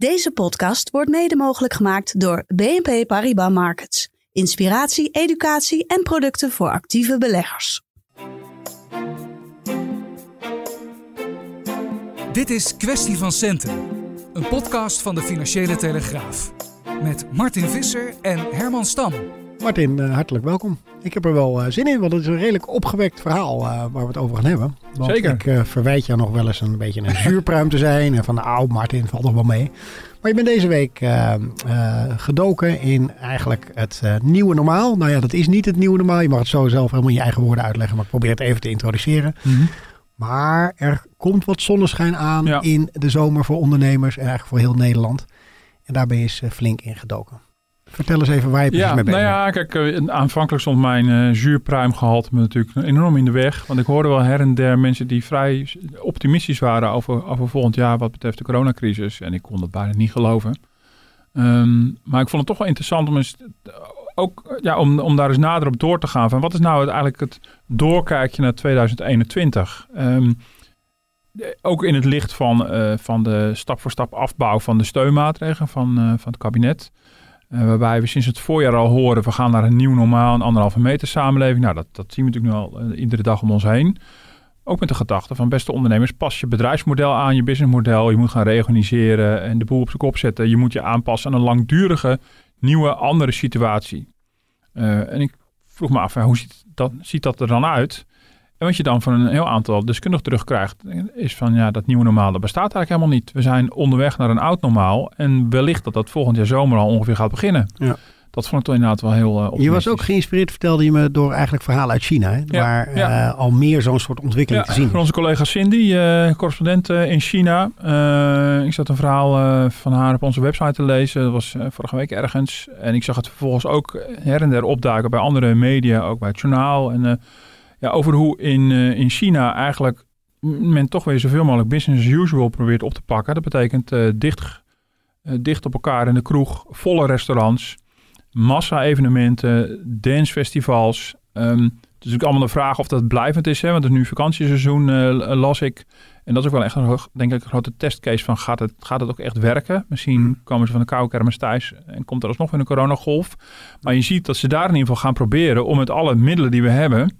Deze podcast wordt mede mogelijk gemaakt door BNP Paribas Markets. Inspiratie, educatie en producten voor actieve beleggers. Dit is Kwestie van Centen, een podcast van de Financiële Telegraaf. Met Martin Visser en Herman Stam. Martin, uh, hartelijk welkom. Ik heb er wel uh, zin in, want het is een redelijk opgewekt verhaal uh, waar we het over gaan hebben. Want Zeker. Ik verwijt jou nog wel eens een beetje een zuurpruim te zijn. En van nou, Martin, valt toch wel mee. Maar je bent deze week gedoken in eigenlijk het nieuwe normaal. Nou ja, dat is niet het nieuwe normaal. Je mag het zo zelf helemaal in je eigen woorden uitleggen. Maar ik probeer het even te introduceren. Mm -hmm. Maar er komt wat zonneschijn aan ja. in de zomer voor ondernemers. En eigenlijk voor heel Nederland. En daar ben je eens flink in gedoken. Vertel eens even waar je precies ja, mee bent. Nou ja, kijk, aanvankelijk stond mijn uh, zuurpruimgehalte me natuurlijk enorm in de weg. Want ik hoorde wel her en der mensen die vrij optimistisch waren over, over volgend jaar wat betreft de coronacrisis. En ik kon dat bijna niet geloven. Um, maar ik vond het toch wel interessant om eens ook ja, om, om daar eens nader op door te gaan. Van wat is nou het, eigenlijk het doorkijkje naar 2021? Um, ook in het licht van, uh, van de stap voor stap afbouw van de steunmaatregelen van, uh, van het kabinet. Uh, waarbij we sinds het voorjaar al horen, we gaan naar een nieuw normaal, een anderhalve meter samenleving. Nou, dat, dat zien we natuurlijk nu al uh, iedere dag om ons heen. Ook met de gedachte van beste ondernemers, pas je bedrijfsmodel aan, je businessmodel. Je moet gaan reorganiseren en de boel op zijn kop zetten. Je moet je aanpassen aan een langdurige, nieuwe, andere situatie. Uh, en ik vroeg me af, hoe ziet dat, ziet dat er dan uit? En wat je dan van een heel aantal deskundigen terugkrijgt, is van ja, dat nieuwe normaal, dat bestaat eigenlijk helemaal niet. We zijn onderweg naar een oud normaal en wellicht dat dat volgend jaar zomer al ongeveer gaat beginnen. Ja. Dat vond ik toch inderdaad wel heel uh, Je was ook geïnspireerd, vertelde je me, door eigenlijk verhalen uit China. Hè? Ja, waar ja. Uh, al meer zo'n soort ontwikkeling te zien is. Van onze collega Cindy, uh, correspondent in China. ik zat een verhaal van haar op onze website te lezen. Dat was vorige week ergens. En ik zag het vervolgens ook her en der opduiken bij andere media, ook bij het journaal. En ja, over hoe in, uh, in China eigenlijk men toch weer zoveel mogelijk business as usual probeert op te pakken. Dat betekent uh, dicht, uh, dicht op elkaar in de kroeg, volle restaurants, massa-evenementen, dancefestivals. Um, het is natuurlijk allemaal de vraag of dat blijvend is, hè, want het is nu vakantieseizoen, las ik. En dat is ook wel echt een, denk ik, een grote testcase van gaat het, gaat het ook echt werken? Misschien mm. komen ze van de koude kermis thuis en komt er alsnog weer een coronagolf. Maar je ziet dat ze daar in ieder geval gaan proberen om met alle middelen die we hebben...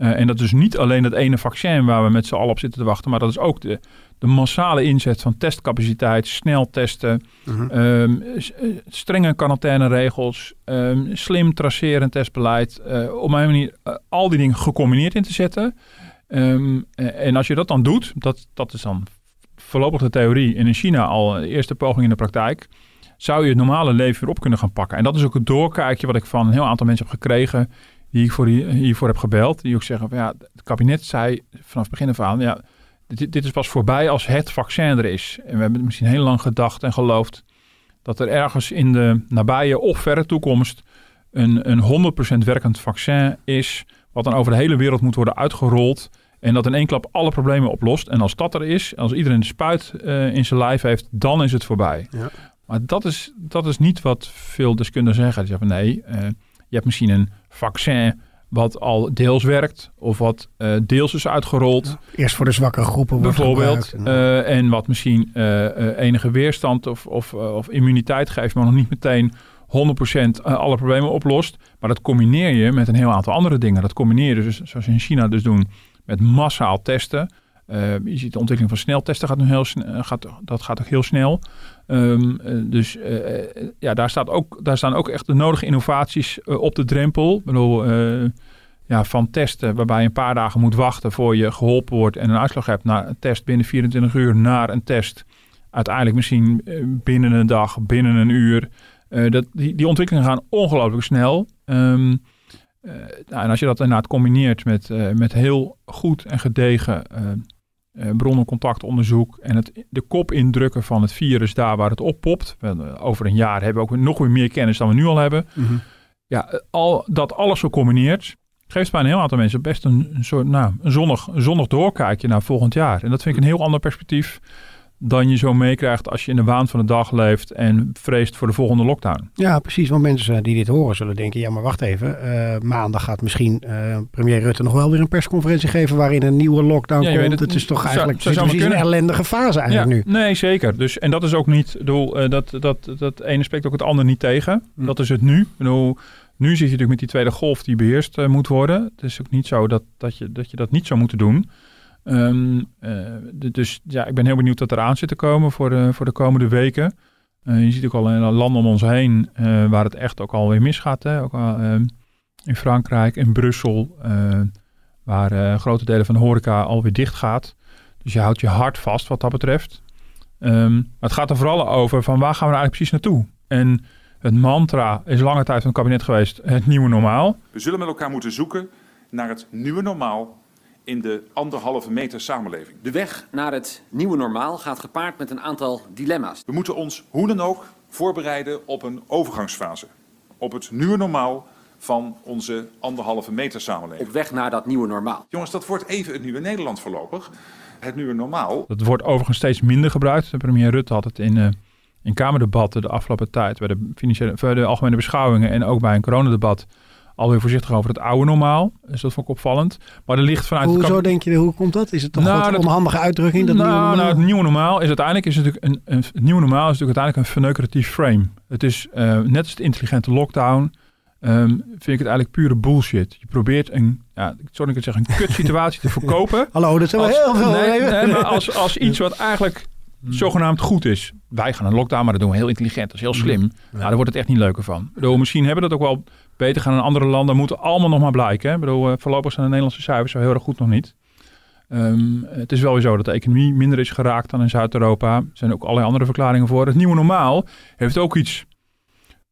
Uh, en dat is niet alleen dat ene vaccin waar we met z'n allen op zitten te wachten, maar dat is ook de, de massale inzet van testcapaciteit, snel testen, Mhm. -huh. um, strenge quarantaineregels, um, slim traceren testbeleid. Uh, op mijn manier al die dingen gecombineerd in te zetten. Um, en als je dat dan doet, dat, dat is dan voorlopig de theorie en in China al de eerste poging in de praktijk, zou je het normale leven weer op kunnen gaan pakken. En dat is ook het doorkijkje wat ik van een heel aantal mensen heb gekregen die ik voor die, hiervoor heb gebeld. Die ook zeggen, van, ja, het kabinet zei vanaf het begin af aan... Ja, dit, dit is pas voorbij als het vaccin er is. En we hebben misschien heel lang gedacht en geloofd... dat er ergens in de nabije of verre toekomst... een, een 100% werkend vaccin is... wat dan over de hele wereld moet worden uitgerold... en dat in één klap alle problemen oplost. En als dat er is, als iedereen de spuit uh, in zijn lijf heeft... dan is het voorbij. Ja. Maar dat is, dat is niet wat veel deskundigen zeggen. Die zeggen nee... Uh, je hebt misschien een vaccin wat al deels werkt of wat uh, deels is uitgerold. Ja, eerst voor de zwakke groepen bijvoorbeeld. En, uh, en wat misschien uh, enige weerstand of, of, of, immuniteit geeft, maar nog niet meteen 100% alle problemen oplost. Maar dat combineer je met een heel aantal andere dingen. Dat combineer je dus, zoals in China dus doen, met massaal testen. Uh, je ziet de ontwikkeling van sneltesten gaat nu heel gaat, dat gaat ook heel snel. Um, uh, dus uh, ja, daar, staat ook, daar staan ook echt de nodige innovaties op de drempel. Ik bedoel, ja, van testen waarbij je een paar dagen moet wachten voor je geholpen wordt en een uitslag hebt naar een test binnen 24 uur naar een test uiteindelijk misschien binnen een dag, binnen een uur. dat, die, ontwikkelingen gaan ongelooflijk snel. Um, nou, en als je dat inderdaad combineert met, met heel goed en gedegen uh, bronnencontactonderzoek en het, de kop indrukken van het virus daar waar het oppopt. over een jaar hebben we ook nog weer meer kennis dan we nu al hebben. Mhm. Ja, al, dat alles gecombineerd geeft bij een heel aantal mensen best een, een soort nou, een zonnig, een zonnig doorkijkje naar volgend jaar. En dat vind ik een heel ander perspectief dan je zo meekrijgt als je in de waan van de dag leeft en vreest voor de volgende lockdown. Ja, precies. Want mensen die dit horen zullen denken, ja maar wacht even, uh, maandag gaat misschien uh, premier Rutte nog wel weer een persconferentie geven waarin een nieuwe lockdown ja, komt. Het, het, is toch eigenlijk zou, precies een ellendige fase eigenlijk nu. Nee, zeker. Dus, en dat is ook niet, bedoel, uh, dat, dat, dat ene spreekt ook het ander niet tegen. Hm. Dat is het nu. Bedoel, nu zit je natuurlijk met die tweede golf die beheerst moet worden. Het is ook niet zo dat, dat, je, dat je dat niet zou moeten doen. Um, dus ja, ik ben heel benieuwd wat eraan zit te komen voor de, voor de komende weken. Uh, je ziet ook al in landen om ons heen uh, waar het echt ook alweer misgaat. Hè? Ook ehm, in Frankrijk, in Brussel, waar grote delen van de horeca alweer dicht gaat. Dus je houdt je hart vast wat dat betreft. Um, maar het gaat er vooral over van waar gaan we nou eigenlijk precies naartoe? En het mantra is lange tijd van het kabinet geweest, het nieuwe normaal. We zullen met elkaar moeten zoeken naar het nieuwe normaal in de anderhalve meter samenleving. De weg naar het nieuwe normaal gaat gepaard met een aantal dilemma's. We moeten ons hoe dan ook voorbereiden op een overgangsfase. Op het nieuwe normaal van onze anderhalve meter samenleving. Op weg naar dat nieuwe normaal. Jongens, dat wordt even het nieuwe Nederland voorlopig. Het nieuwe normaal. Dat wordt overigens steeds minder gebruikt. De premier Rutte had het in, uh, in Kamerdebatten de afgelopen tijd... bij de, financiële, bij de algemene beschouwingen en ook bij een coronadebat alweer voorzichtig over het oude normaal. Dus dat vond ik opvallend. Maar er ligt vanuit... Hoezo denk je, hoe komt dat? Is het toch nou, een onhandige uitdrukking? Dat nou, nieuwe normaal? nou, het nieuwe normaal is uiteindelijk... Is natuurlijk een, een, het nieuwe normaal is natuurlijk uiteindelijk een verneukeratief frame. Het is uh, net als de intelligente lockdown... Um, vind ik het eigenlijk pure bullshit. Je probeert een, ja, sorry ik het zeggen, een kut situatie te verkopen. Hallo, dat zijn we heel veel. Nee, nee, maar als, als iets wat eigenlijk zogenaamd goed is. Wij gaan een lockdown, maar dat doen we heel intelligent. Dat is heel slim. Ja. Nou, daar wordt het echt niet leuker van. Bedoel, misschien hebben we dat ook wel beter gaan in andere landen. Moeten allemaal nog maar blijken. Hè? Ik bedoel, uh, voorlopig zijn de Nederlandse cijfers zo heel erg goed nog niet. Um, het is wel weer zo dat de economie minder is geraakt dan in Zuid-Europa. Er zijn ook allerlei andere verklaringen voor. Het nieuwe normaal heeft ook iets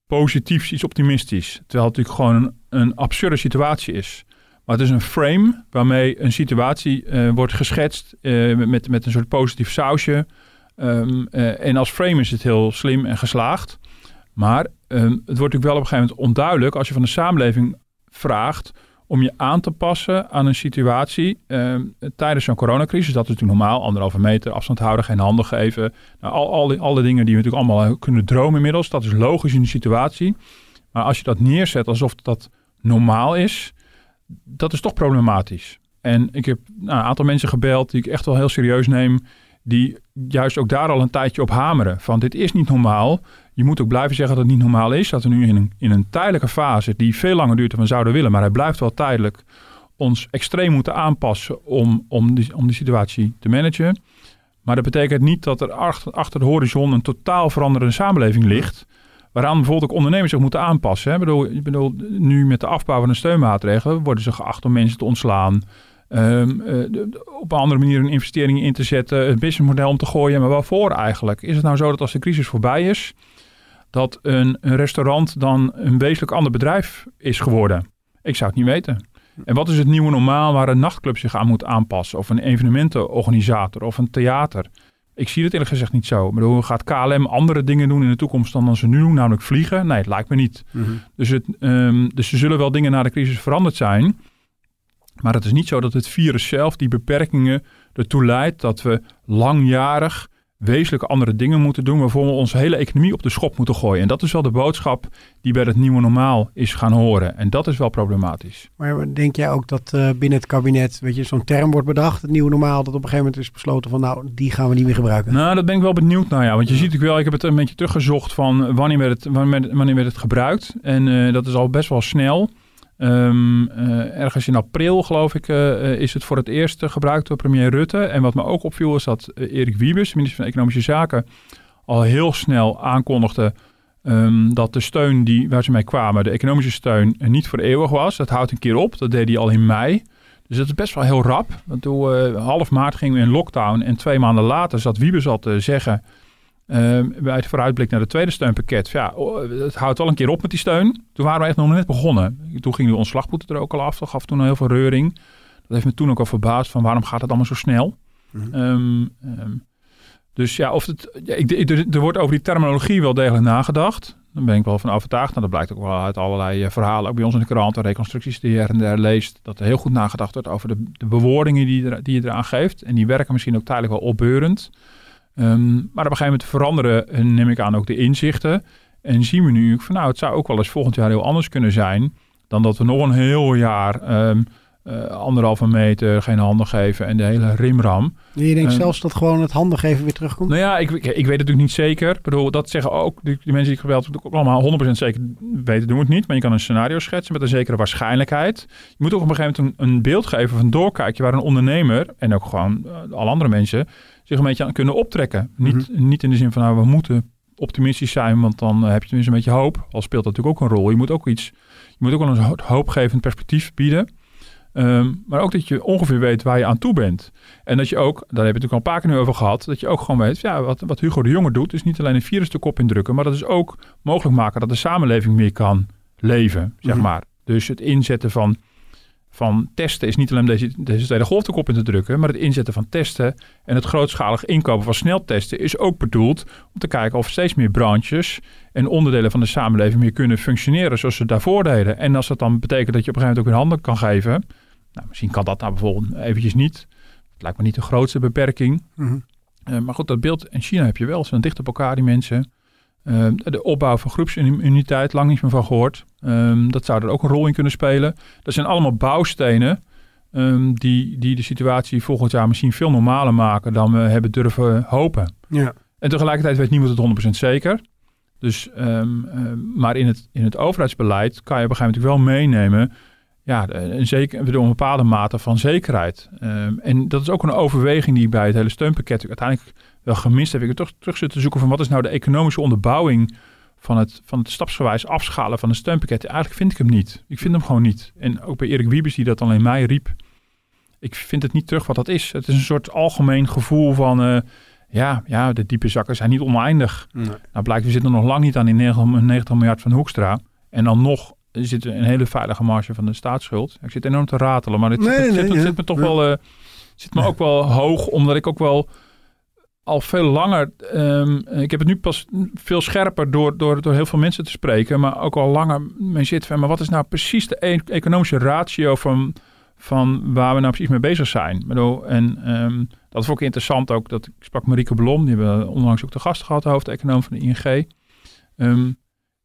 positiefs, iets optimistisch. Terwijl het natuurlijk gewoon een, een absurde situatie is. Maar het is een frame waarmee een situatie uh, wordt geschetst uh, met, met een soort positief sausje. Um, uh, en als frame is het heel slim en geslaagd. Maar um, het wordt natuurlijk wel op een gegeven moment onduidelijk als je van de samenleving vraagt om je aan te passen aan een situatie um, tijdens zo'n coronacrisis. Dat is natuurlijk normaal, anderhalve meter afstand houden, geen handen geven. Nou, al, die, alle dingen die we natuurlijk allemaal kunnen dromen inmiddels, dat is logisch in de situatie. Maar als je dat neerzet alsof dat normaal is, dat is toch problematisch. En ik heb nou, een aantal mensen gebeld die ik echt wel heel serieus neem, die juist ook daar al een tijdje op hameren. Van dit is niet normaal. Je moet ook blijven zeggen dat het niet normaal is. Dat we nu in een, in een tijdelijke fase, die veel langer duurt dan we zouden willen, maar hij blijft wel tijdelijk, ons extreem moeten aanpassen om, om, die, om die situatie te managen. Maar dat betekent niet dat er achter, achter de horizon een totaal veranderende samenleving ligt. Waaraan bijvoorbeeld ook ondernemers zich moeten aanpassen. Ik, bedoel, ik bedoel, nu met de afbouw van de steunmaatregelen worden ze geacht om mensen te ontslaan. Um, uh, op een andere manier een investering in te zetten, het businessmodel om te gooien. Maar waarvoor eigenlijk? Is het nou zo dat als de crisis voorbij is, dat een, een restaurant dan een wezenlijk ander bedrijf is geworden? Ik zou het niet weten. En wat is het nieuwe normaal waar een nachtclub zich aan moet aanpassen? Of een evenementenorganisator of een theater? Ik zie het eerlijk gezegd niet zo. Ik bedoel, gaat KLM andere dingen doen in de toekomst dan, dan ze nu doen, namelijk vliegen? Nee, het lijkt me niet. Mhm. dus, het, um, dus er zullen wel dingen na de crisis veranderd zijn. Maar het is niet zo dat het virus zelf, die beperkingen, ertoe leidt dat we langjarig wezenlijk andere dingen moeten doen, waarvoor we onze hele economie op de schop moeten gooien. En dat is wel de boodschap die bij het nieuwe normaal is gaan horen. En dat is wel problematisch. Maar denk jij ook dat uh, binnen het kabinet, weet je, zo'n term wordt bedacht, het nieuwe normaal, dat op een gegeven moment is besloten van, nou, die gaan we niet meer gebruiken? Nou, dat ben ik wel benieuwd naar, ja. Want je ziet ook wel, ik heb het een beetje teruggezocht van wanneer werd het, wanneer, wanneer werd het gebruikt. En uh, dat is al best wel snel. Um, uh, ergens in april, geloof ik, uh, is het voor het eerst gebruikt door premier Rutte. En wat me ook opviel is dat Erik Wiebes, minister van Economische Zaken, al heel snel aankondigde um, dat de steun die, waar ze mee kwamen, de economische steun, niet voor eeuwig was. Dat houdt een keer op. Dat deed hij al in mei. Dus dat is best wel heel rap. Want toen half maart gingen we in lockdown en twee maanden later zat Wiebes al te zeggen bij het vooruitblik naar het tweede steunpakket. Ja, het houdt al een keer op met die steun. Toen waren we echt nog net begonnen. Toen ging de ontslagboete er ook al af. Dat gaf toen al heel veel reuring. Dat heeft me toen ook al verbaasd van waarom gaat het allemaal zo snel. Mhm. Ehm, ehm, dus ja, of het, ja, ik, ik- er, er wordt over die terminologie wel degelijk nagedacht. Daar ben ik wel van overtuigd. Nou, dat blijkt ook wel uit allerlei eh, verhalen, ook bij ons in de krant, en reconstructies die je her en der leest, dat er heel goed nagedacht wordt over de, de bewoordingen die, er, die je eraan geeft. En die werken misschien ook tijdelijk wel opbeurend. Ehm, maar op een gegeven moment veranderen, neem ik aan, ook de inzichten. En zien we nu van, nou, het zou ook wel eens volgend jaar heel anders kunnen zijn dan dat we nog een heel jaar ehm, eh, anderhalve meter geen handen geven en de hele rimram. Je denkt Eh, zelfs dat gewoon het handen geven weer terugkomt? Nou ja, ik, ik, ik weet het natuurlijk niet zeker. Ik bedoel, dat zeggen ook die, die mensen die ik gebeld heb, ook allemaal 100% zeker weten doen we het niet. Maar je kan een scenario schetsen met een zekere waarschijnlijkheid. Je moet ook op een gegeven moment een, een beeld geven een doorkijkje waar een ondernemer en ook gewoon eh, alle andere mensen zich een beetje aan kunnen optrekken. Niet, niet in de zin van nou, we moeten optimistisch zijn, want dan heb je tenminste een beetje hoop. Al speelt dat natuurlijk ook een rol. Je moet ook iets, je moet ook wel een ho- hoopgevend perspectief bieden. Ehm, maar ook dat je ongeveer weet waar je aan toe bent. En dat je ook, daar hebben we het natuurlijk al een paar keer nu over gehad, dat je ook gewoon weet, ja, wat, wat Hugo de Jonge doet, is niet alleen een virus de kop indrukken, maar dat is ook mogelijk maken dat de samenleving meer kan leven, zeg Mhm. maar. Dus het inzetten van, van testen is niet alleen deze, deze tweede golf de kop in te drukken, maar het inzetten van testen en het grootschalig inkopen van sneltesten is ook bedoeld om te kijken of steeds meer branches en onderdelen van de samenleving meer kunnen functioneren zoals ze daarvoor deden. En als dat dan betekent dat je op een gegeven moment ook weer handen kan geven, nou, misschien kan dat nou bijvoorbeeld eventjes niet. Het lijkt me niet de grootste beperking. Mhm. Eh, maar goed, dat beeld in China heb je wel. Ze zijn dicht op elkaar, die mensen. Eh, de opbouw van groepsimmuniteit, lang niet meer van gehoord. Ehm, dat zou er ook een rol in kunnen spelen. Dat zijn allemaal bouwstenen ehm, die, die de situatie volgend jaar misschien veel normaler maken dan we hebben durven hopen. Ja. En tegelijkertijd weet niemand het 100% zeker. Dus, ehm, maar in het, in het overheidsbeleid kan je op een gegeven moment wel meenemen. Ja, een, zeker, bedoel, een bepaalde mate van zekerheid. En dat is ook een overweging die bij het hele steunpakket uiteindelijk wel gemist heb. Ik heb toch terug zitten zoeken van wat is nou de economische onderbouwing van het, van het stapsgewijs afschalen van een steunpakket. Eigenlijk vind ik hem niet. Ik vind hem gewoon niet. En ook bij Erik Wiebes die dat in mei riep. Ik vind het niet terug wat dat is. Het is een soort algemeen gevoel van... eh, ja, ja, de diepe zakken zijn niet oneindig. Nee. Nou blijkt, we zitten nog lang niet aan die 90 90 miljard van Hoekstra. En dan nog zit er een hele veilige marge van de staatsschuld. Ik zit enorm te ratelen, maar dit Nee, zit, nee, zit, nee, zit ja. me toch wel, eh, zit me ook wel hoog, omdat ik ook wel al veel langer, ehm, ik heb het nu pas veel scherper door, door, door heel veel mensen te spreken, maar ook al langer mee zit van, maar wat is nou precies de e- economische ratio van, van waar we nou precies mee bezig zijn? En ehm, dat vond ik interessant ook, dat ik sprak Marieke Blom, die hebben we onlangs ook de gast gehad, de hoofdeconoom van de ING. Ehm,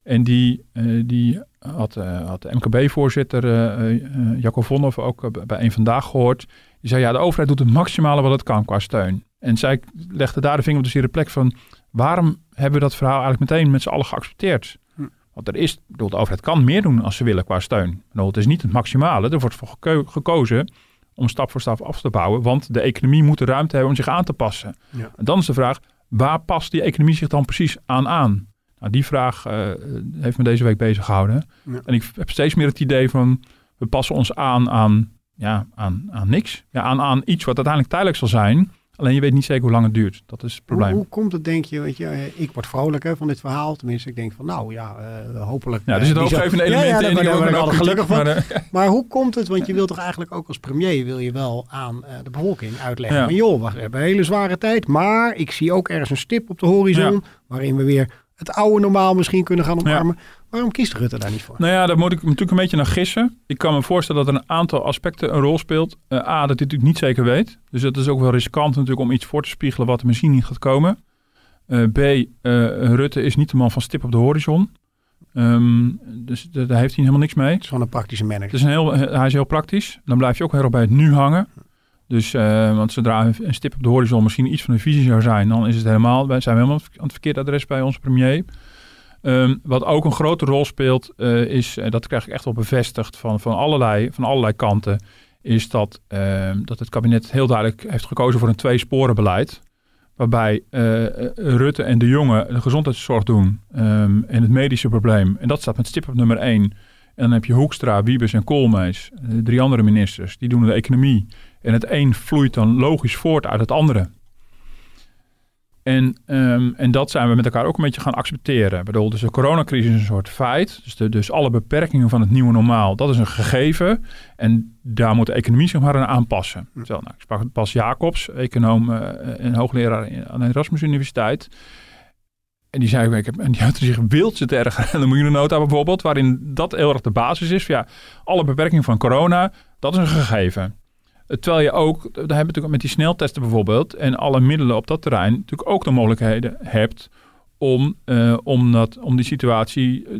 en die, eh, die had, eh, had de MKB-voorzitter uh, Jacco Vonhoff ook eh, bij een vandaag gehoord. Die zei, ja, de overheid doet het maximale wat het kan qua steun. En zij legde daar de vinger op de zere plek van... waarom hebben we dat verhaal eigenlijk meteen met z'n allen geaccepteerd? Hm. Want er is, bedoel, de overheid kan meer doen als ze willen qua steun. Bedoel, het is niet het maximale. Er wordt voor geko- gekozen om stap voor stap af te bouwen. Want de economie moet de ruimte hebben om zich aan te passen. Ja. En dan is de vraag, waar past die economie zich dan precies aan aan? Nou, die vraag eh, heeft me deze week bezig gehouden. Ja. En ik heb steeds meer het idee van, we passen ons aan aan, ja, aan, aan niks. Ja, aan, aan iets wat uiteindelijk tijdelijk zal zijn. Alleen je weet niet zeker hoe lang het duurt. Dat is het Hoe, probleem. hoe komt het, denk je, weet je, ik word vrolijk hè, van dit verhaal. Tenminste, ik denk van, nou ja, eh, hopelijk... Ja, er eh, zitten die hoopgevende zo- Ja, ja, in. daar, ben ik ook altijd gelukkig van. maar, Maar hoe komt het, want je wilt toch eigenlijk ook als premier, wil je wel aan eh, de bevolking uitleggen. Ja. Van joh, we hebben een hele zware tijd, maar ik zie ook ergens een stip op de horizon. Waarin we weer het oude normaal misschien kunnen gaan omarmen. Waarom kiest Rutte daar niet voor? Nou ja, daar moet ik natuurlijk een beetje naar gissen. Ik kan me voorstellen dat er een aantal aspecten een rol speelt. Eh, A, dat hij natuurlijk niet zeker weet. Dus dat is ook wel riskant natuurlijk om iets voor te spiegelen wat er misschien niet gaat komen. Eh, B, eh, Rutte is niet de man van stip op de horizon. Ehm, dus daar heeft hij helemaal niks mee. Het is gewoon een praktische manager. Het is een heel, hij is heel praktisch. Dan blijf je ook heel erg bij het nu hangen. Dus, want zodra een stip op de horizon misschien iets van een visie zou zijn, dan is het helemaal, zijn we helemaal aan het verkeerde adres bij onze premier. Ehm, wat ook een grote rol speelt, eh, is, en dat krijg ik echt wel bevestigd van, van, allerlei, van allerlei kanten, is dat, ehm, dat het kabinet heel duidelijk heeft gekozen voor een tweesporenbeleid. Waarbij eh, Rutte en de Jonge de gezondheidszorg doen ehm, en het medische probleem. En dat staat met stip op nummer één. En dan heb je Hoekstra, Wiebes en Koolmees, de drie andere ministers, die doen de economie. En het een vloeit dan logisch voort uit het andere. En, ehm, en dat zijn we met elkaar ook een beetje gaan accepteren. Ik bedoel, dus de coronacrisis is een soort feit. Dus, de, dus alle beperkingen van het nieuwe normaal, dat is een gegeven. En daar moet de economie zich maar aan aanpassen. Hm. Zo, nou, ik sprak Bas Jacobs, econoom eh, en hoogleraar aan de Erasmus Universiteit. En die zei, ik heb, en die had zich wild te erg aan de miljoenennota bijvoorbeeld, waarin dat heel erg de basis is. Ja, alle beperkingen van corona, dat is een gegeven. Eh, Terwijl je ook, daar hebben we natuurlijk met die sneltesten bijvoorbeeld en alle middelen op dat terrein natuurlijk ook de mogelijkheden hebt om, eh, om, dat, om die situatie eh,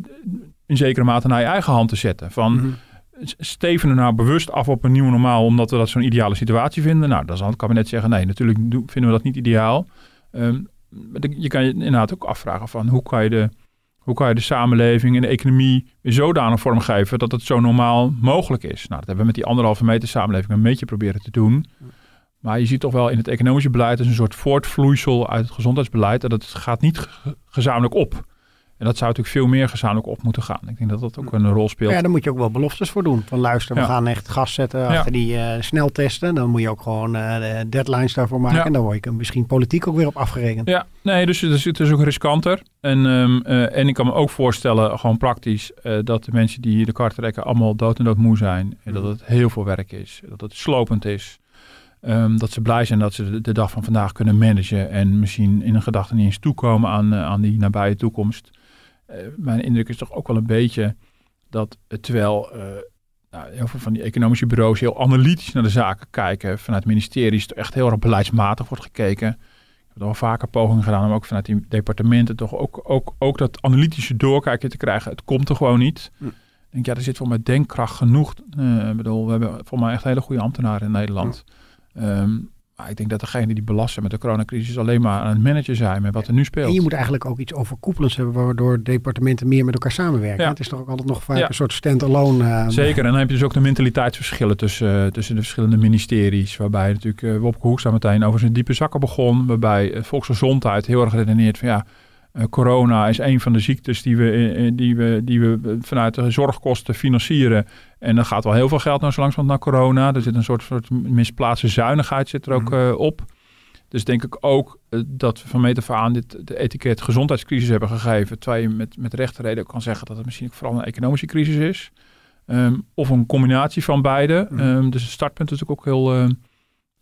in zekere mate naar je eigen hand te zetten. Van s- steven er nou bewust af op een nieuw normaal omdat we dat zo'n ideale situatie vinden. Nou, dan zal het kabinet zeggen, nee, natuurlijk vinden we dat niet ideaal. Ehm, je kan je inderdaad ook afvragen van hoe kan je de, hoe kan je de samenleving en de economie zodanig vormgeven dat het zo normaal mogelijk is. Nou, dat hebben we met die anderhalve meter samenleving een beetje proberen te doen. Maar je ziet toch wel in het economische beleid als een soort voortvloeisel uit het gezondheidsbeleid dat het gaat niet ge- gezamenlijk op. En dat zou natuurlijk veel meer gezamenlijk op moeten gaan. Ik denk dat dat ook een rol speelt. Ja, daar moet je ook wel beloftes voor doen. Van luister, we Ja. gaan echt gas zetten achter die eh, sneltesten. Dan moet je ook gewoon eh, de deadlines daarvoor maken. Ja. En dan word je misschien politiek ook weer op afgerekend. Ja, nee, dus het is, het is ook riskanter. En, ehm, eh, en ik kan me ook voorstellen, gewoon praktisch, dat de mensen die de kar trekken allemaal dood en dood moe zijn. En dat het heel veel werk is, dat het slopend is. Ehm, dat ze blij zijn dat ze de, dag van vandaag kunnen managen en misschien in een gedachte niet eens toekomen aan, aan die nabije toekomst. Eh, mijn indruk is toch ook wel een beetje dat eh, terwijl eh, nou, heel veel van die economische bureaus heel analytisch naar de zaken kijken, vanuit ministeries toch echt heel erg beleidsmatig wordt gekeken. Ik heb wel vaker pogingen gedaan om ook vanuit die departementen toch ook, ook, ook dat analytische doorkijken te krijgen. Het komt er gewoon niet. Hm. Ik denk, ja, er zit voor mij denkkracht genoeg. Ik bedoel, we hebben voor mij echt hele goede ambtenaren in Nederland. Ehm, maar ik denk dat degenen die belasten met de coronacrisis alleen maar aan het managen zijn met wat er nu speelt. En je moet eigenlijk ook iets overkoepelends hebben waardoor departementen meer met elkaar samenwerken. Ja. Het is toch ook altijd nog vaak Ja. een soort stand-alone. eh, Zeker, en dan heb je dus ook de mentaliteitsverschillen tussen, tussen de verschillende ministeries. Waarbij natuurlijk uh, Wopke Hoekstra meteen over zijn diepe zakken begon. Waarbij eh, volksgezondheid heel erg redeneert van ja, eh, corona is een van de ziektes die we, eh, die, we, die we vanuit de zorgkosten financieren. En dan gaat wel heel veel geld nou zo langzamerhand naar corona. Er zit een soort, soort misplaatste zuinigheid zit er ook Mhm. eh, op. Dus denk ik ook eh, dat we van meet af aan dit, de etiket gezondheidscrisis hebben gegeven. Terwijl je met, met rechte reden kan zeggen dat het misschien ook vooral een economische crisis is. Um, of een combinatie van beide. Mhm. Um, dus het startpunt is natuurlijk ook heel, uh,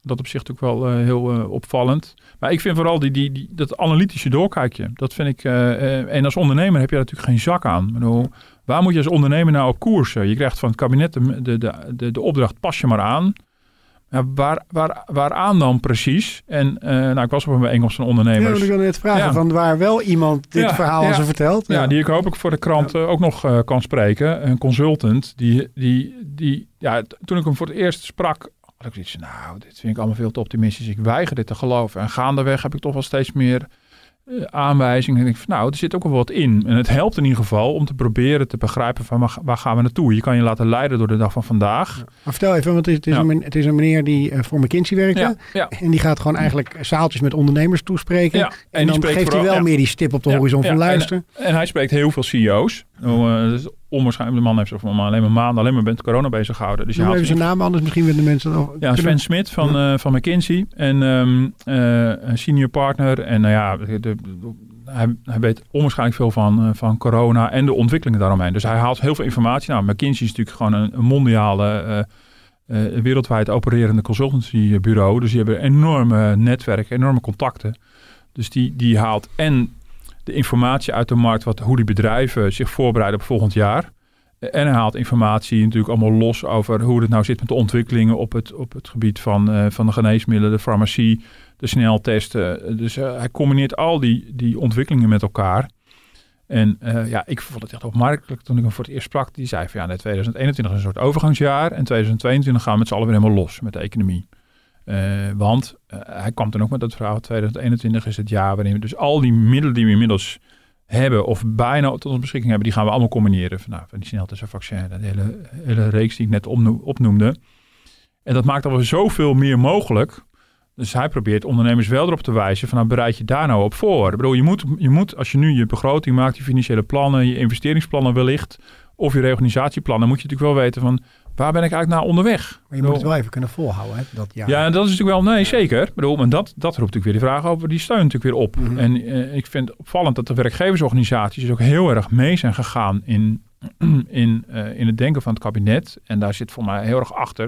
dat op zich natuurlijk wel uh, heel uh, opvallend. Maar ik vind vooral die, die, die, dat analytische doorkijkje, dat vind ik, uh, en als ondernemer heb je daar natuurlijk geen zak aan. Ik bedoel, waar moet je als ondernemer nou op koersen? Je krijgt van het kabinet de, de, de, de, opdracht, pas je maar aan. Ja, waar, waar, waaraan dan precies? En nou, ik was op een bijeenkomst van ondernemers. Ja, ik wil net vragen ja. van waar wel iemand dit ja, verhaal ja. zo vertelt. Ja. die ik hopelijk voor de krant ook nog kan spreken. Een consultant die, die, die ja, toen ik hem voor het eerst sprak, had ik zoiets nou, dit vind ik allemaal veel te optimistisch. Ik weiger dit te geloven. En gaandeweg heb ik toch wel steeds meer uh, aanwijzingen. En ik van, nou, er zit ook wel wat in. En het helpt in ieder geval om te proberen te begrijpen van waar, waar gaan we naartoe. Je kan je laten leiden door de dag van vandaag. Ja. Maar vertel even, want het is, het is, ja. een, het is een meneer die uh, voor McKinsey werkte. Ja. En die gaat gewoon eigenlijk zaaltjes met ondernemers toespreken. Ja. En, en dan geeft vooral, hij wel meer die stip op de horizon van luisteren. En, en, hij spreekt heel veel CEO's. Uh, dus onwaarschijnlijk, de man heeft zich van alleen maar maanden alleen maar met corona bezig gehouden. Dus je even zijn naam, anders misschien willen de mensen... Over, ja, Sven Smit van, ja. uh, van McKinsey. En um, uh, senior partner. En nou ja, de, de, hij, hij, weet onwaarschijnlijk veel van, uh, van corona en de ontwikkelingen daaromheen. Dus hij haalt heel veel informatie. Nou, McKinsey is natuurlijk gewoon een, een mondiale, wereldwijd opererende consultancybureau. Dus die hebben enorme netwerken, enorme contacten. Dus die, die haalt en de informatie uit de markt, wat, hoe die bedrijven zich voorbereiden op volgend jaar. En hij haalt informatie natuurlijk allemaal los over hoe het nou zit met de ontwikkelingen op het, op het gebied van, uh, van de geneesmiddelen, de farmacie, de sneltesten. Dus uh, hij combineert al die, die ontwikkelingen met elkaar. En uh, ja, ik vond het echt opmerkelijk toen ik hem voor het eerst sprak. Die zei van ja, nee, 2021 is een soort overgangsjaar en 2022 gaan we met z'n allen weer helemaal los met de economie. Uh, want uh, hij kwam dan ook met dat verhaal, 2021 is het jaar waarin we dus al die middelen die we inmiddels hebben of bijna tot onze beschikking hebben, die gaan we allemaal combineren. Van, nou, van die sneltesten, vaccin, de hele, hele reeks die ik net opnoemde. En dat maakt alweer zoveel meer mogelijk. Dus hij probeert ondernemers wel erop te wijzen van nou bereid je daar nou op voor. Ik bedoel, je moet, je moet als je nu je begroting maakt, je financiële plannen, je investeringsplannen wellicht, of je reorganisatieplannen, moet je natuurlijk wel weten van waar ben ik eigenlijk naar onderweg? Maar je moet het wel even kunnen volhouden, hè, dat. Ja, en dat is natuurlijk wel, nee, zeker. Ik bedoel, maar dat, dat roept natuurlijk weer de vraag over die steun natuurlijk weer op. Mhm. En eh, ik vind het opvallend dat de werkgeversorganisaties dus ook heel erg mee zijn gegaan in, in, eh, in het denken van het kabinet. En daar zit voor mij heel erg achter.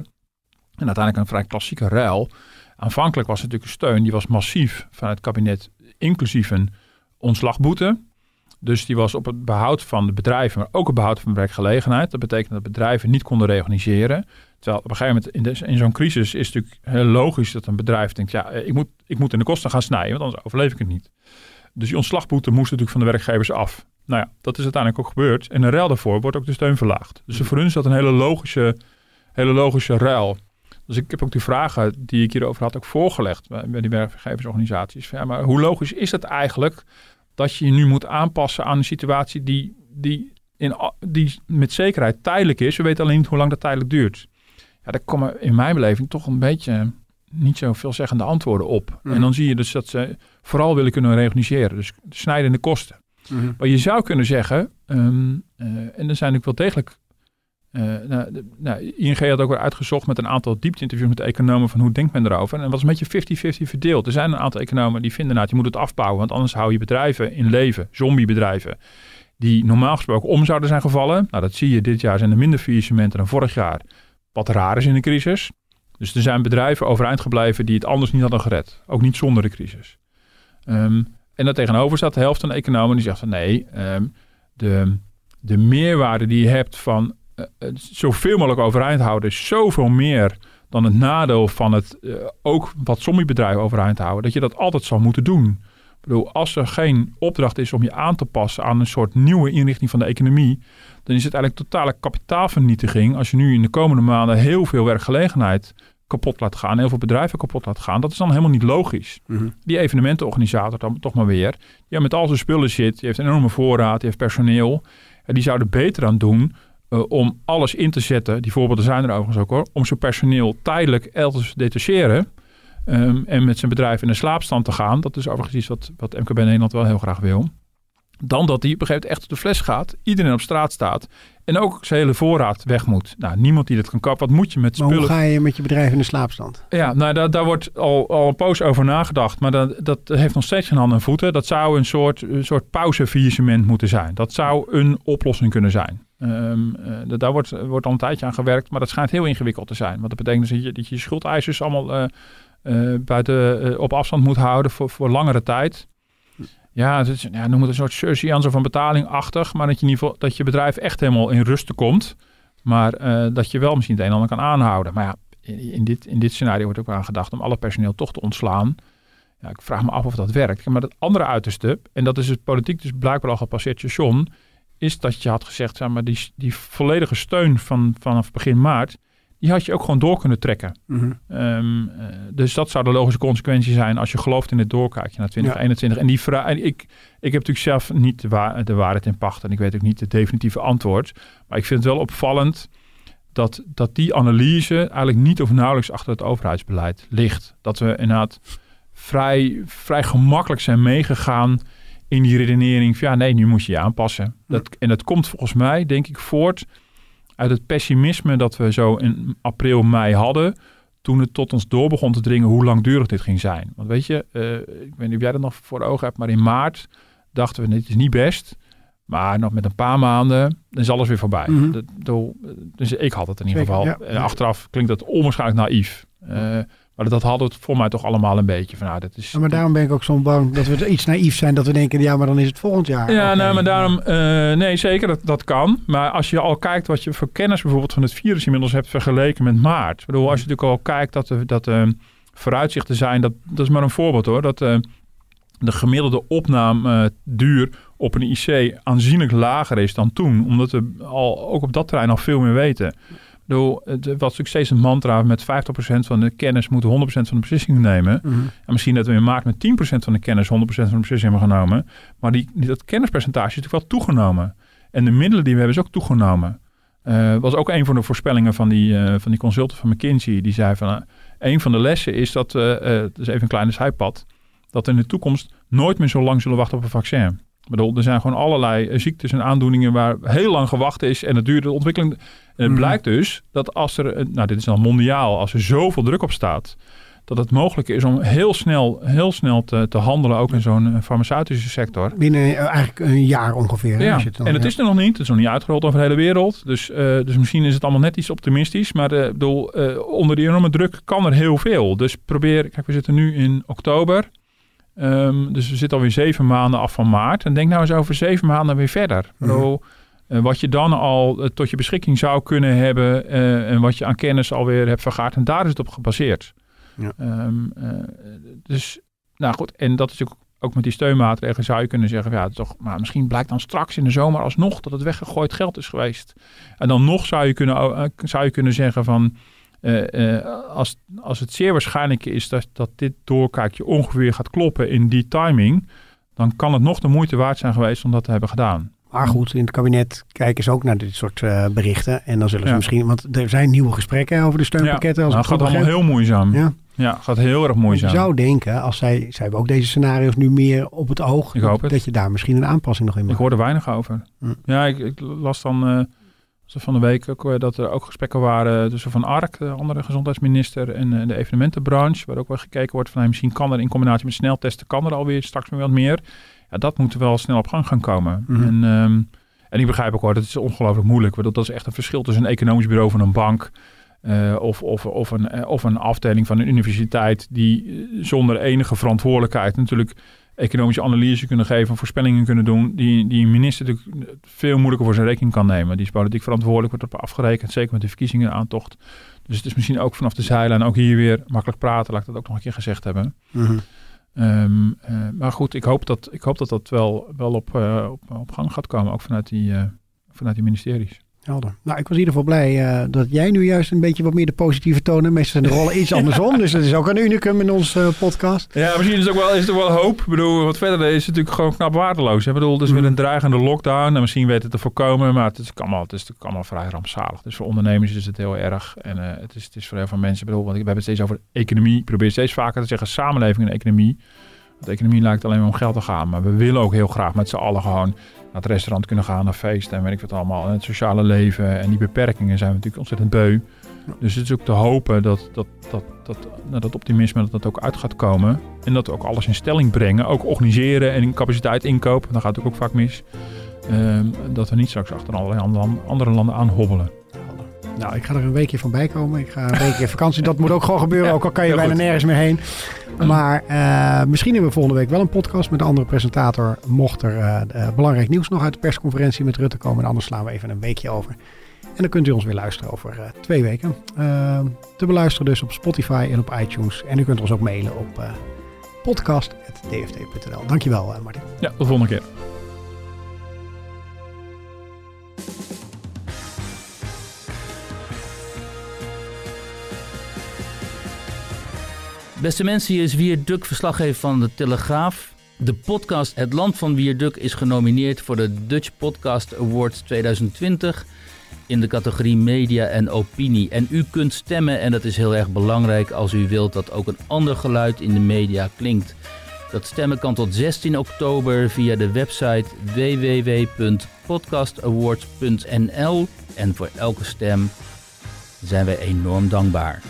En uiteindelijk een vrij klassieke ruil. Aanvankelijk was het natuurlijk een steun, die was massief van het kabinet, inclusief een ontslagboete. Dus die was op het behoud van de bedrijven, maar ook het behoud van werkgelegenheid. Dat betekent dat bedrijven niet konden reorganiseren. Terwijl op een gegeven moment in, zo'n crisis is natuurlijk heel logisch dat een bedrijf denkt, ja, ik moet, ik moet in de kosten gaan snijden, want anders overleef ik het niet. Dus die ontslagboete moest natuurlijk van de werkgevers af. Nou ja, dat is uiteindelijk ook gebeurd. En in ruil daarvoor wordt ook de steun verlaagd. Dus voor hun is dat een hele logische, hele logische ruil. Dus ik heb ook die vragen die ik hierover had ook voorgelegd bij, die werkgeversorganisaties. Ja, maar hoe logisch is het eigenlijk dat je je nu moet aanpassen aan een situatie die, die, in, die met zekerheid tijdelijk is. We weten alleen niet hoe lang dat tijdelijk duurt. Ja, daar komen in mijn beleving toch een beetje niet zo veelzeggende antwoorden op. Mhm. En dan zie je dus dat ze vooral willen kunnen reorganiseren. Dus snijden in de kosten. Mhm. Maar je zou kunnen zeggen, ehm, eh, en er zijn ook wel degelijk. Eh, nou, nou, ING had ook weer uitgezocht met een aantal diepte-interviews met economen van hoe denkt men erover. En het was een beetje 50-50 verdeeld. Er zijn een aantal economen die vinden nou, je moet het afbouwen, want anders hou je bedrijven in leven, zombiebedrijven, die normaal gesproken om zouden zijn gevallen. Nou, dat zie je dit jaar zijn er minder faillissementen dan vorig jaar. Wat raar is in de crisis. Dus er zijn bedrijven overeind gebleven die het anders niet hadden gered. Ook niet zonder de crisis. Ehm, en daar tegenover staat de helft van de economen die zegt van nee, ehm, de, de meerwaarde die je hebt van zoveel mogelijk overeind houden is zoveel meer dan het nadeel van het eh, ook wat zombiebedrijven overeind houden, dat je dat altijd zal moeten doen. Ik bedoel, als er geen opdracht is om je aan te passen aan een soort nieuwe inrichting van de economie, dan is het eigenlijk totale kapitaalvernietiging als je nu in de komende maanden heel veel werkgelegenheid kapot laat gaan, heel veel bedrijven kapot laat gaan. Dat is dan helemaal niet logisch Mhm. die evenementenorganisator dan toch maar weer, die met al zijn spullen zit, die heeft een enorme voorraad, die heeft personeel, en die zou er beter aan doen eh, om alles in te zetten, die voorbeelden zijn er overigens ook hoor, om zijn personeel tijdelijk elders te detacheren ehm, en met zijn bedrijf in de slaapstand te gaan. Dat is overigens iets wat, wat MKB Nederland wel heel graag wil. Dan dat hij op een gegeven moment echt op de fles gaat, iedereen op straat staat en ook zijn hele voorraad weg moet. Nou, niemand die dat kan kappen. Wat moet je met Maar hoe spullen? ga je met je bedrijf in de slaapstand? Ja, nou, daar, daar wordt al, al een poos over nagedacht. Maar dat, dat heeft nog steeds geen handen en voeten. Dat zou een soort, een soort pauzefaillissement moeten zijn. Dat zou een oplossing kunnen zijn. Ehm, eh, da- daar wordt, wordt al een tijdje aan gewerkt. Maar dat schijnt heel ingewikkeld te zijn. Want dat betekent dus dat je, dat je schuldeisers allemaal eh, eh, buiten, op afstand moet houden voor, voor langere tijd. Ja, het ja, noem het een soort surseance van betalingachtig. Maar dat je, geval, dat je bedrijf echt helemaal in rusten komt. Maar dat je wel misschien het een en ander kan aanhouden. Maar ja, in, in dit, in dit scenario wordt ook aan gedacht om alle personeel toch te ontslaan. Ja, ik vraag me af of dat werkt. Maar het andere uiterste, en dat is het politiek dus blijkbaar al gepasseerd station, is dat je had gezegd, zeg maar, die, die volledige steun van, vanaf begin maart, die had je ook gewoon door kunnen trekken. Mhm. Ehm, eh, dus dat zou de logische consequentie zijn als je gelooft in het doorkijkje naar 2021. En die vraag, en ik, ik heb natuurlijk zelf niet de, de waarheid in pacht en ik weet ook niet het definitieve antwoord. Maar ik vind het wel opvallend dat, dat die analyse eigenlijk niet of nauwelijks achter het overheidsbeleid ligt. Dat we inderdaad vrij, vrij gemakkelijk zijn meegegaan in die redenering van ja, nee, nu moet je je aanpassen. Dat, en dat komt volgens mij, denk ik, voort uit het pessimisme dat we zo in april, mei hadden. Toen het tot ons door begon te dringen hoe langdurig dit ging zijn. Want weet je, eh, ik weet niet of jij dat nog voor ogen hebt, maar in maart dachten we, dit is niet best. Maar nog met een paar maanden, dan is alles weer voorbij. Mhm. Dat, dus ik had het in ieder Zeker, geval. ja. En achteraf klinkt dat onwaarschijnlijk naïef. Eh, maar dat hadden we het voor mij toch allemaal een beetje. Van, nou, dat is, Ja, maar daarom ben ik ook zo bang dat we iets naïef zijn. Dat we denken, ja, maar dan is het volgend jaar. Ja, nou, maar daarom, eh, nee, zeker, dat, dat kan. Maar als je al kijkt wat je voor kennis bijvoorbeeld van het virus inmiddels hebt vergeleken met maart. Ik bedoel, als je natuurlijk al kijkt dat de, dat de vooruitzichten zijn, dat, dat is maar een voorbeeld hoor, dat eh, de gemiddelde opnameduur op een IC aanzienlijk lager is dan toen. Omdat we al, ook op dat terrein al veel meer weten. Bedoel, het was natuurlijk steeds een mantra met 50% van de kennis moet 100% van de beslissingen nemen. Mhm. En misschien dat we in maart met 10% van de kennis 100% van de beslissing hebben genomen. Maar die, dat kennispercentage is natuurlijk wel toegenomen. En de middelen die we hebben is ook toegenomen. Eh was ook een van de voorspellingen van die, eh, van die consultant van McKinsey. Die zei van, eh, een van de lessen is dat, dat is even een kleine zijpad, dat we in de toekomst nooit meer zo lang zullen wachten op een vaccin. Ik bedoel, er zijn gewoon allerlei eh, ziektes en aandoeningen waar heel lang gewacht is en het duurt de ontwikkeling. En het Mhm. blijkt dus dat als er, nou dit is dan mondiaal, als er zoveel druk op staat, dat het mogelijk is om heel snel, heel snel te, te handelen, ook in zo'n eh, farmaceutische sector. Binnen eh, eigenlijk een jaar ongeveer. hè, Ja, als je het dan- en het ja. is er nog niet. Het is nog niet uitgerold over de hele wereld. Dus, dus misschien is het allemaal net iets optimistisch. Maar ik bedoel, onder die enorme druk kan er heel veel. Dus probeer, kijk, we zitten nu in oktober. Ehm, dus we zitten alweer zeven maanden af van maart. En denk nou eens over zeven maanden weer verder. Mhm. eh, wat je dan al eh, tot je beschikking zou kunnen hebben. eh, en wat je aan kennis alweer hebt vergaard. En daar is het op gebaseerd. Ja. Ehm, eh, dus, nou goed. En dat is ook ook met die steunmaatregelen zou je kunnen zeggen, ja, toch, maar misschien blijkt dan straks in de zomer alsnog dat het weggegooid geld is geweest. En dan nog zou je kunnen, zou je kunnen zeggen van, eh, eh, als, als het zeer waarschijnlijk is dat, dat dit doorkijkje ongeveer gaat kloppen in die timing, dan kan het nog de moeite waard zijn geweest om dat te hebben gedaan. Maar goed, in het kabinet kijken ze ook naar dit soort eh, berichten. En dan zullen ze Ja. misschien, want er zijn nieuwe gesprekken over de steunpakketten. als nou, ik het gaat allemaal heel moeizaam. Ja, Ja. gaat heel erg Je moeizaam. zou denken, als zij, zij hebben ook deze scenario's nu meer op het oog, Ik dat, hoop het. dat je daar misschien een aanpassing nog in Ik maakt. hoor er weinig over. Hm. Ja, ik, ik las dan van de week ook, eh, dat er ook gesprekken waren tussen Van Ark, de andere gezondheidsminister, en eh, de evenementenbranche. Waar ook wel gekeken wordt van hey, misschien kan er in combinatie met sneltesten, kan er alweer straks weer wat meer. Ja, dat moet wel snel op gang gaan komen. Mhm. En, ehm, en ik begrijp ook hoor, dat is ongelooflijk moeilijk. Want dat is echt een verschil tussen een economisch bureau van een bank. eh, of, of, of, een, of een afdeling van een universiteit die zonder enige verantwoordelijkheid natuurlijk economische analyse kunnen geven, voorspellingen kunnen doen, die, die een minister natuurlijk veel moeilijker voor zijn rekening kan nemen. Die is politiek verantwoordelijk, wordt erop afgerekend, zeker met de verkiezingen aantocht. Dus het is misschien ook vanaf de zijlijn, ook hier weer makkelijk praten, laat ik dat ook nog een keer gezegd hebben. Mhm. Ehm, eh, maar goed, ik hoop dat ik hoop dat, dat wel, wel op, eh, op, op gang gaat komen, ook vanuit die, eh, vanuit die ministeries. Helder. Nou, ik was in ieder geval blij eh, dat jij nu juist een beetje wat meer de positieve toon hebt. Meestal zijn de rollen iets andersom. dus dat is ook een unicum in onze eh, podcast. Ja, misschien is het ook wel, is het ook wel hoop. Ik bedoel, wat verder is het natuurlijk gewoon knap waardeloos. Ik bedoel, er is weer Mhm. een dreigende lockdown. En misschien weet het te voorkomen, maar het is allemaal, het is natuurlijk allemaal vrij rampzalig. Dus voor ondernemers is het heel erg. En eh, het, is, het is voor heel veel mensen, ik bedoel, want we hebben het steeds over economie. Ik probeer steeds vaker te zeggen samenleving en economie. Want de economie lijkt alleen maar om geld te gaan. Maar we willen ook heel graag met z'n allen gewoon naar het restaurant kunnen gaan, naar feesten en weet ik wat allemaal. En het sociale leven en die beperkingen zijn we natuurlijk ontzettend beu. Dus het is ook te hopen dat dat, dat, dat, nou, dat optimisme dat dat ook uit gaat komen. En dat we ook alles in stelling brengen. Ook organiseren en in capaciteit inkopen. Dan gaat het ook vaak mis. Ehm, dat we niet straks achter allerlei andere, andere landen aan hobbelen. Nou, ik ga er een weekje van bij komen. Ik ga een weekje vakantie. Dat moet ook gewoon gebeuren. Ja, ook al kan je bijna goed. nergens meer heen. Maar eh, misschien hebben we volgende week wel een podcast met een andere presentator. Mocht er eh, eh, belangrijk nieuws nog uit de persconferentie met Rutte komen. En anders slaan we even een weekje over. En dan kunt u ons weer luisteren over twee weken. Eh, te beluisteren dus op Spotify en op iTunes. En u kunt ons ook mailen op podcast.dft.nl. Dankjewel, Martin. Ja, tot de volgende keer. Beste mensen, hier is Wierduk, verslaggever van de Telegraaf. De podcast Het Land van Wierduk is genomineerd voor de Dutch Podcast Awards 2020 in de categorie Media en Opinie. En u kunt stemmen en dat is heel erg belangrijk als u wilt dat ook een ander geluid in de media klinkt. Dat stemmen kan tot 16 oktober via de website www.podcastawards.nl en voor elke stem zijn wij enorm dankbaar.